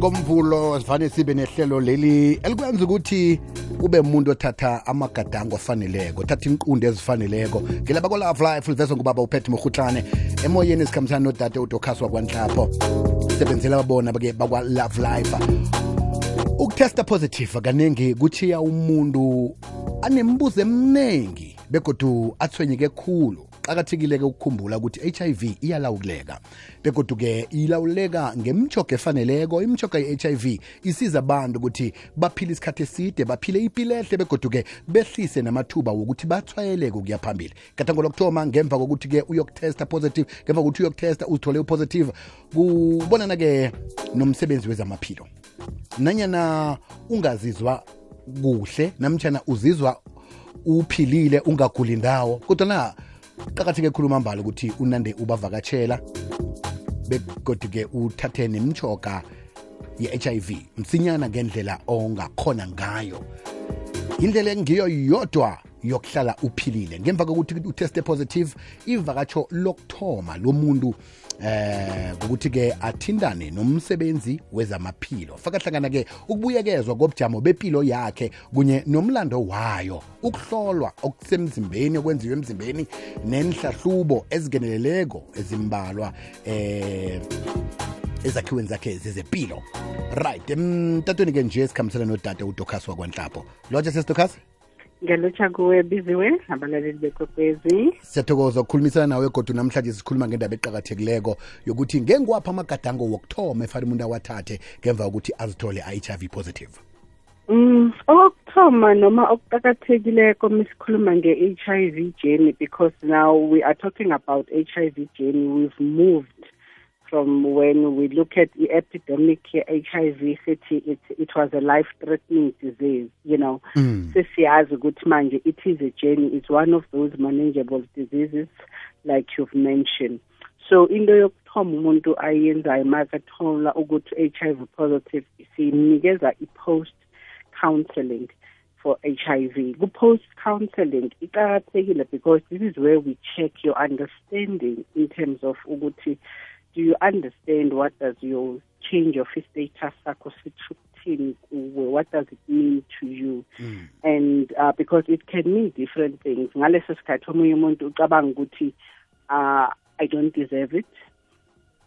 ngomvulo sivane sibe nehlelo leli elikwenza ukuthi ube umuntu othatha amagadango afaneleko thatha inqundo ezifaneleko. Ngilaba ko-love life livezwa ngubaba uphethe mohutlane emoyeni sikhambisana nodade udokhaswa kwanhlapho sebenzela bona ke bakwa-love life. Ukutesta positive kaningi kuthiya umuntu anembuzo eminingi begodu athwenyeke khulu qakathekile-ke ukukhumbula ukuthi i-hiv iyalawuleka begodu-ke ilawuleka ngemchoko efaneleko. Imchoko ye-hiv isiza abantu ukuthi baphile isikhathi eside baphile ipilehle begodu-ke behlise namathuba wokuthi bathwayeleke ukuya phambili. Gadango lokuthoma ngemva kokuthi-ke uyokutesta positive ngemva kokuthi uyokutesta uzithole upositive kubonana-ke nomsebenzi wezamaphilo. Nanyana ungazizwa kuhle namtshana uzizwa uphilile ungaguli ndawo kodwa na qakatheke khuluma mbala ukuthi unande ubavakatshela begodi-ke uthathe nemitshoga ye-hiv msinyana ngendlela ongakhona ngayo. Indlela engiyo yodwa yokuhlala uphilile. Ngemva kokuthi uteste positive ivakatsho lokuthoma lomuntu eh ukuthi-ke athindane nomsebenzi wezamaphilo. Faka hlangana-ke ukubuyekezwa kobujamo bempilo yakhe kunye nomlando wayo. Ukuhlolwa okusemzimbeni okwenziwe emzimbeni nenhlahlubo ezingeneleleko ezimbalwa eh ezakhiweni zakhe zezempilo right emtatweni-ke nje sikhambisana nodade udokhasi wakwanhlapho. Lotsha sesidokhasi ngelutsha kuwe biziwe abalaleli bekwekwezi. Siyathokoza ukukhulumisana nawe kodwa namhlanje sikhuluma ngendaba eqakathekileko yokuthi ngengiwaphi amagadango wokuthoma efana umuntu awathathe ngemva kokuthi azithole i-hiv positive? Mm, okuthoma noma okuqakathekileko misikhuluma nge-HIV journey because now we are talking about HIV journey. We've moved from when we look at the epidemic HIV city it, it was a life threatening disease you know Mm. sesiyazi ukuthi manje it is a journey it's one of those manageable diseases like you've mentioned so in into yokuthoma umuntu ayenzayo makathola ukuthi HIV positive simnikeza i-post counseling for HIV. Ku-post counseling iqakathekile because this is where we check your understanding in terms of ukuthi do you understand what does your change of status sakho sithukuthini what does it mean to you? Mm. and uh, because it can mean different things. Ngaleso sikhathi omunye umuntu ucabanga ukuthi uh, i don't deserve it.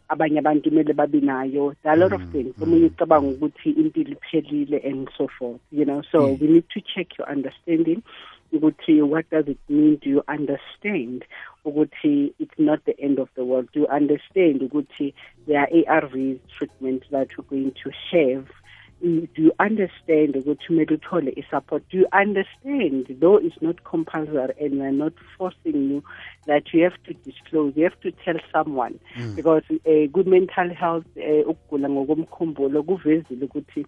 Abanye abantu kumele babe nayo. There are a lot of Mm, things. mm. omunye ucabanga ukuthi impilo iphelile and so forth you know. So Mm. we need to check your understanding ukuthi what does it mean? Do you understand ukuthi it's not the end of the world? Do you understand ukuthi there are ARVs treatment that you're going to have? Do you understand ukuthi kumele uthole i-support? Do you understand though it's not compulsory and we're not forcing you that you have to disclose you have to tell someone? Mm. because uh, good mental health uh, ukugula ngokomkhumbulo kuvezile ukuthi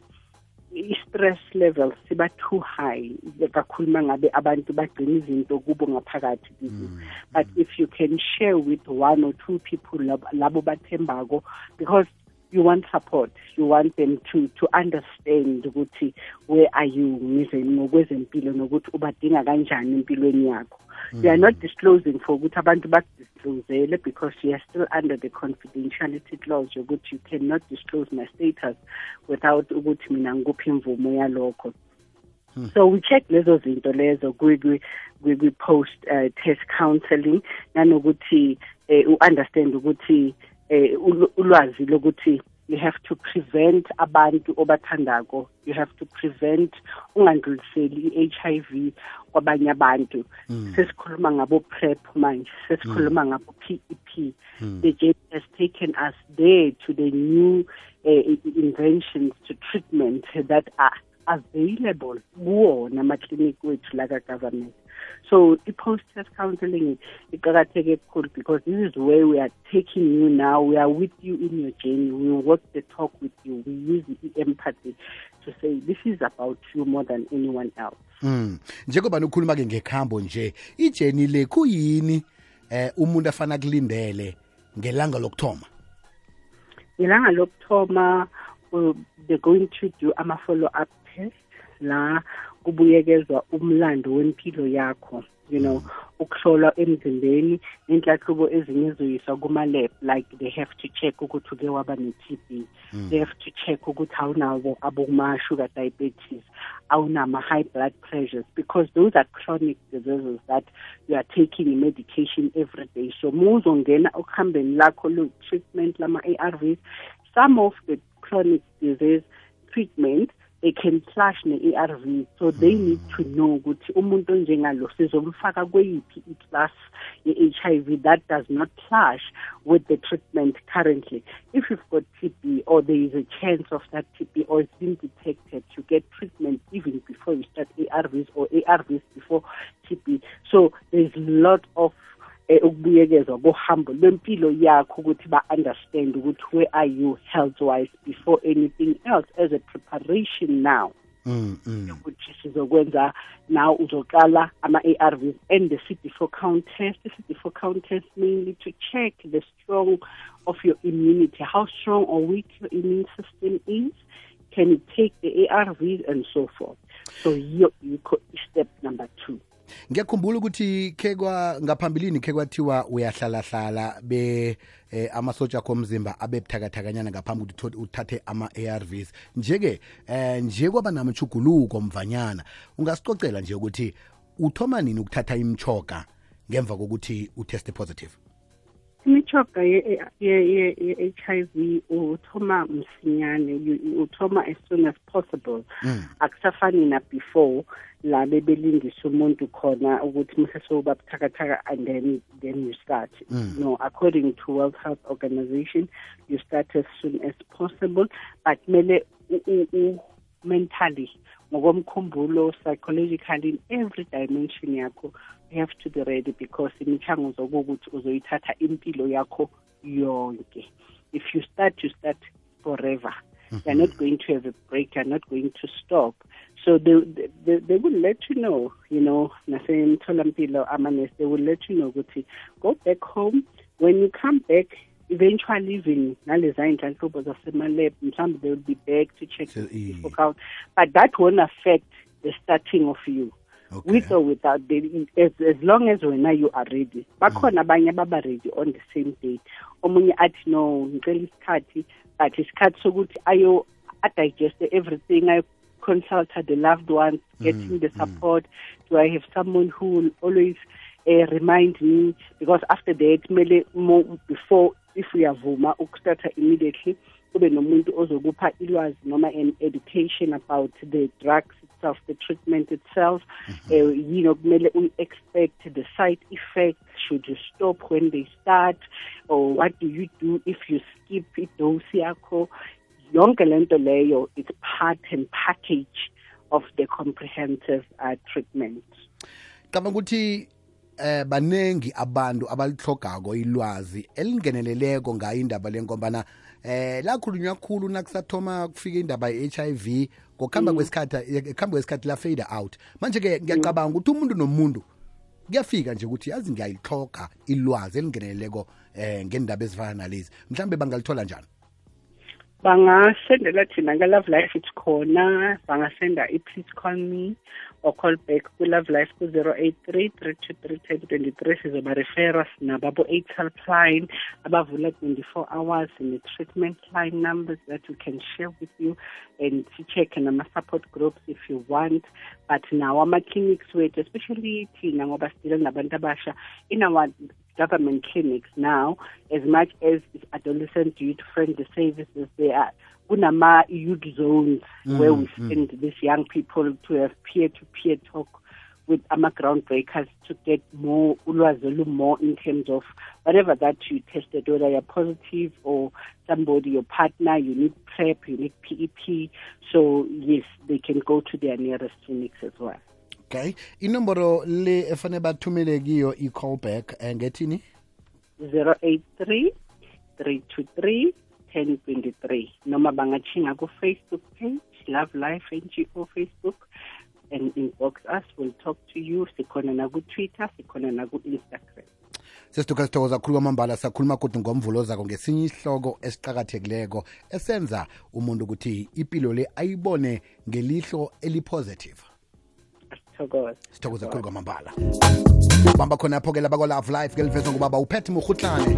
i-stress level siba too high kakhulu mangabe abantu bagcina izinto kubo ngaphakathi kizo Mm. but if you can share with one or two people lab- labo bathembako because you want support you want them to to understand ukuthi where are you ngokwezempilo nokuthi ubadinga kanjani empilweni yakho. We are not disclosing for ukuthi abantu bakudisclosele because we are still under the confidentiality clause yokuthi you cannot disclose my status without ukuthi mina ngikuphi imvumo yalokho. Hmm. so we check lezo zinto lezo kwi kwi kwi kwi post uh, test counseling nanokuthi uh, u-understand ukuthi ul- ulwazi lokuthi you have to prevent abantu obathandako you have to prevent ungandluliseli i-HIV kwabanye abantu Mm. sesikhuluma ngabo PrEP manje sesikhuluma ngabo PEP Mm. the journey has taken us there to the new uh, inventions to treatment that are available kuwona amaklinikhi wethu la ka-government. So i-post test counseling iqakatheke kakhulu because this is where we are taking you now. We are with you in your journey. We walk the talk with you. We use the empathy to say this is about you more than anyone else. Mm. njengoba ukhuluma-ke ngekhambo nje ijeni le kuyini eh umuntu afana kulindele ngelanga lokuthoma? Ngelanga lokuthoma uh, they're going to do ama-follow up test la kubuyekezwa umlando wempilo yakho you know mm. ukuhlolwa emzimbeni nenhlahlubo ezinye ezoyiswa kuma-lab like they have to check ukuthi uke waba ne-tb mm. they have to check ukuthi awunawo aboma-sugar diabetes awunama-high blood pressures because those are chronic diseases that you are taking medication every day. So ma uzongena okuhambeni lakho lo-treatment lama-arvs some of the chronic disease treatment they can clash ne-ARV so they hmm. need to know ukuthi umuntu onjengalo sizomfaka kweyiphi i-class ye-HIV that does not clash with the treatment currently. If you've got TB or there is a chance of that TB or it's been detected you get treatment even before you start ARVs or ARVs before TB so there's a lot of ukubuyekezwa kohambo lwempilo yakho ukuthi ba-understand ukuthi where are you health wise before anything else as a preparation now. Mm, mm. ukuthi sizokwenza now uzoqala ama-ARVs and the CD4 count test. The CD4 count test mainly to check the strong of your immunity how strong or weak your immune system is. Can you take the ARVs and so forth? So you, you step number two ngiyakhumbula ukuthi kwa ngaphambilini ke kwathiwa uyahlalahlala be eh, amasotsha akho omzimba abe buthakathakanyana ngaphambi ukuthi uthathe ama-ARVs nje-ke eh, nje kwaba namchuguluko mvanyana ungasicocela nje ukuthi uthoma nini ukuthatha imchoga ngemva kokuthi uteste positive imithoga ye-HIV uthoma msinyane uthoma as soon as possible. Akusafani na before la bebelingisa umuntu khona ukuthi mse sowuba buthakathaka and then then you start. Mm. no according to world health organization you start as soon as possible but mele u- u- u- mentally ngokomkhumbulo psychologically in every dimension yakho you have to be ready because imithanguzo kokuthi uzoyithatha impilo yakho yonke. If you start you start forever. You're not mhm. going to have a break you're not going to stop. So they, they, they will let you know you know nasemtholampilo amanes they will let you know ukuthi go back home. When you come back eventually even naleza iy'nhlanhlobo zasemalab mhlawumbe they will be back to check So, eh. C4 count but that won't affect the starting of you Okay. with or without the, as, as long as wena you are ready. Bakhona abanye ababa ready on the same day. Omunye athi no ngicela isikhathi but isikhathi sokuthi ayo adigeste everything ayo consult the loved ones getting the support. Do i have someone who will always uh, remind me? Because after that mele mo- before if uyavuma ukustarta immediately kube nomuntu ozokupha ilwazi noma an education about the drugs itself the treatment itself uh, you know kumele uyi-expect the side effects should you stop when they start or what do you do if you skip idose yakho. Yonke lento leyo it's part and package of the comprehensive uh, treatment. Cabanga ukuthi eh banengi abantu abalihlogako ilwazi elingeneleleko ngayo indaba lenkombana eh lakhulunywa khulu nakusathoma kufika indaba ye-HIV ngokuhamba kwesikhathi ekuhamba kwesikhathi la-fader out. Manje ke ngiyacabanga ukuthi umuntu nomuntu kuyafika nje ukuthi yazi ngiyayihloga ilwazi elingeneleleko eh ngendaba ezifana nalezi. Mhlambe bangalithola njani bangasendela thina ka-love life it's khona bangasenda i-please call me or call back ku-love life ku-zero eight three three two three ten twenty three sizoba-refera sinababo eight helpline abavula twenty-four hours ne-treatment line numbers that we can share with you and si-check nama-support groups if you want. But nawo ama-clinics wethu especially thina ngoba sidile nabantu abasha in our government clinics now, as much as adolescent youth friendly services, they are kunama youth zones mm, where we mm. send these young people to have peer to peer talk with ama groundbreakers to get more ulwazi more in terms of whatever that you tested, whether you're positive or somebody, your partner, you need PrEP, you need PEP. So yes, they can go to their nearest clinics as well. Okay? Inomboro le efanele bathumele kiyo i-callback eh, ngethini? 083 323 1023 noma bangathinga ku-facebook page love life ngo facebook and inbox us. We'll talk to you. Sikhona naku-twitter sikhona naku-instagram. Sesiduka sithokoza khulu kwamambala sakhuluma kodwa ngomvulo zako ngesinye isihloko esiqakathekileko esenza umuntu ukuthi impilo le ayibone ngelihlo elipositive. Sithokoze sithokoze kakhulu kwamambala. Bamba khonapho ke laba kwa-love life ke livezwa ngubaba uphethe murhutlane